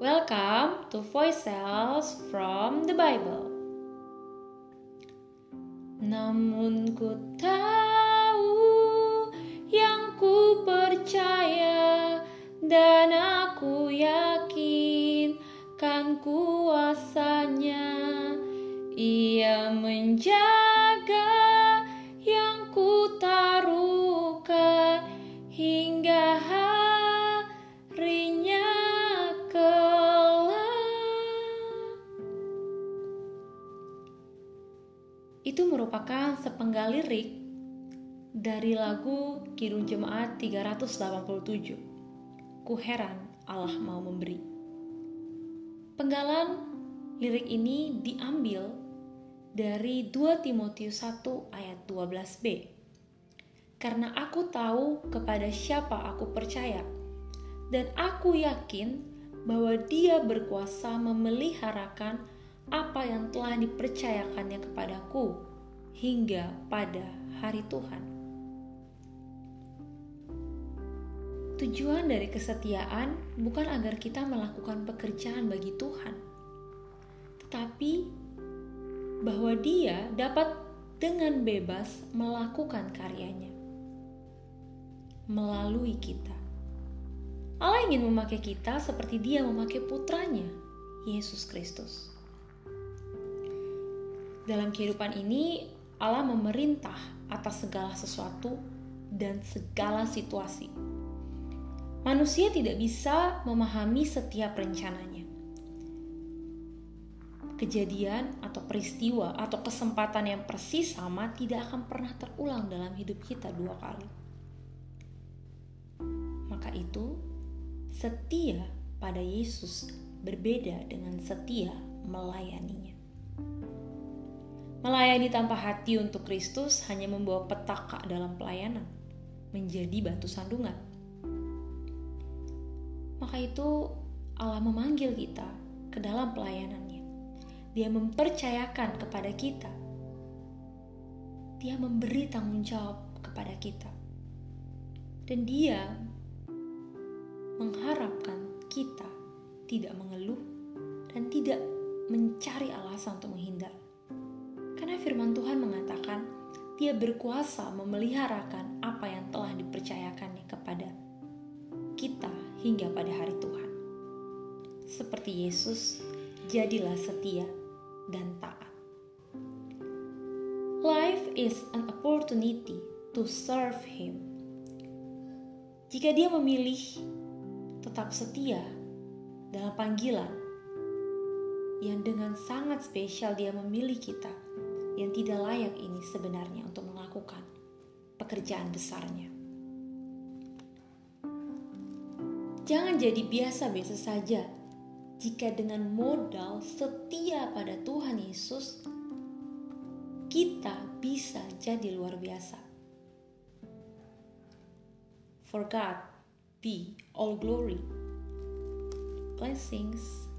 Welcome to Voices from the Bible. Namun ku tahu yang ku percaya dan aku yakin kan kuasanya ia menjaga Itu merupakan sepenggal lirik dari lagu Kidung Jemaat 387. Ku heran Allah mau memberi. Penggalan lirik ini diambil dari 2 Timotius 1 ayat 12b. Karena aku tahu kepada siapa aku percaya, dan aku yakin bahwa dia berkuasa memeliharakan apa yang telah dipercayakannya kepadaku hingga pada hari Tuhan. Tujuan dari kesetiaan bukan agar kita melakukan pekerjaan bagi Tuhan, tetapi bahwa Dia dapat dengan bebas melakukan karyanya melalui kita. Allah ingin memakai kita seperti Dia memakai putranya, Yesus Kristus. Dalam kehidupan ini, Allah memerintah atas segala sesuatu dan segala situasi. Manusia tidak bisa memahami setiap rencananya. Kejadian atau peristiwa atau kesempatan yang persis sama tidak akan pernah terulang dalam hidup kita dua kali. Maka itu, setia pada Yesus berbeda dengan setia melayaninya. Melayani tanpa hati untuk Kristus hanya membawa petaka dalam pelayanan, menjadi batu sandungan. Maka itu Allah memanggil kita ke dalam pelayanannya. Dia mempercayakan kepada kita. Dia memberi tanggung jawab kepada kita. Dan dia mengharapkan kita tidak mengeluh dan tidak mencari alasan untuk menghindar. Firman Tuhan mengatakan, Dia berkuasa memeliharakan apa yang telah dipercayakannya kepada kita hingga pada hari Tuhan. Seperti Yesus, jadilah setia dan taat. Life is an opportunity to serve Him. Jika dia memilih tetap setia dalam panggilan yang dengan sangat spesial dia memilih kita yang tidak layak ini sebenarnya untuk melakukan pekerjaan besarnya. Jangan jadi biasa-biasa saja jika dengan modal setia pada Tuhan Yesus kita bisa jadi luar biasa. For God be all glory. Blessings.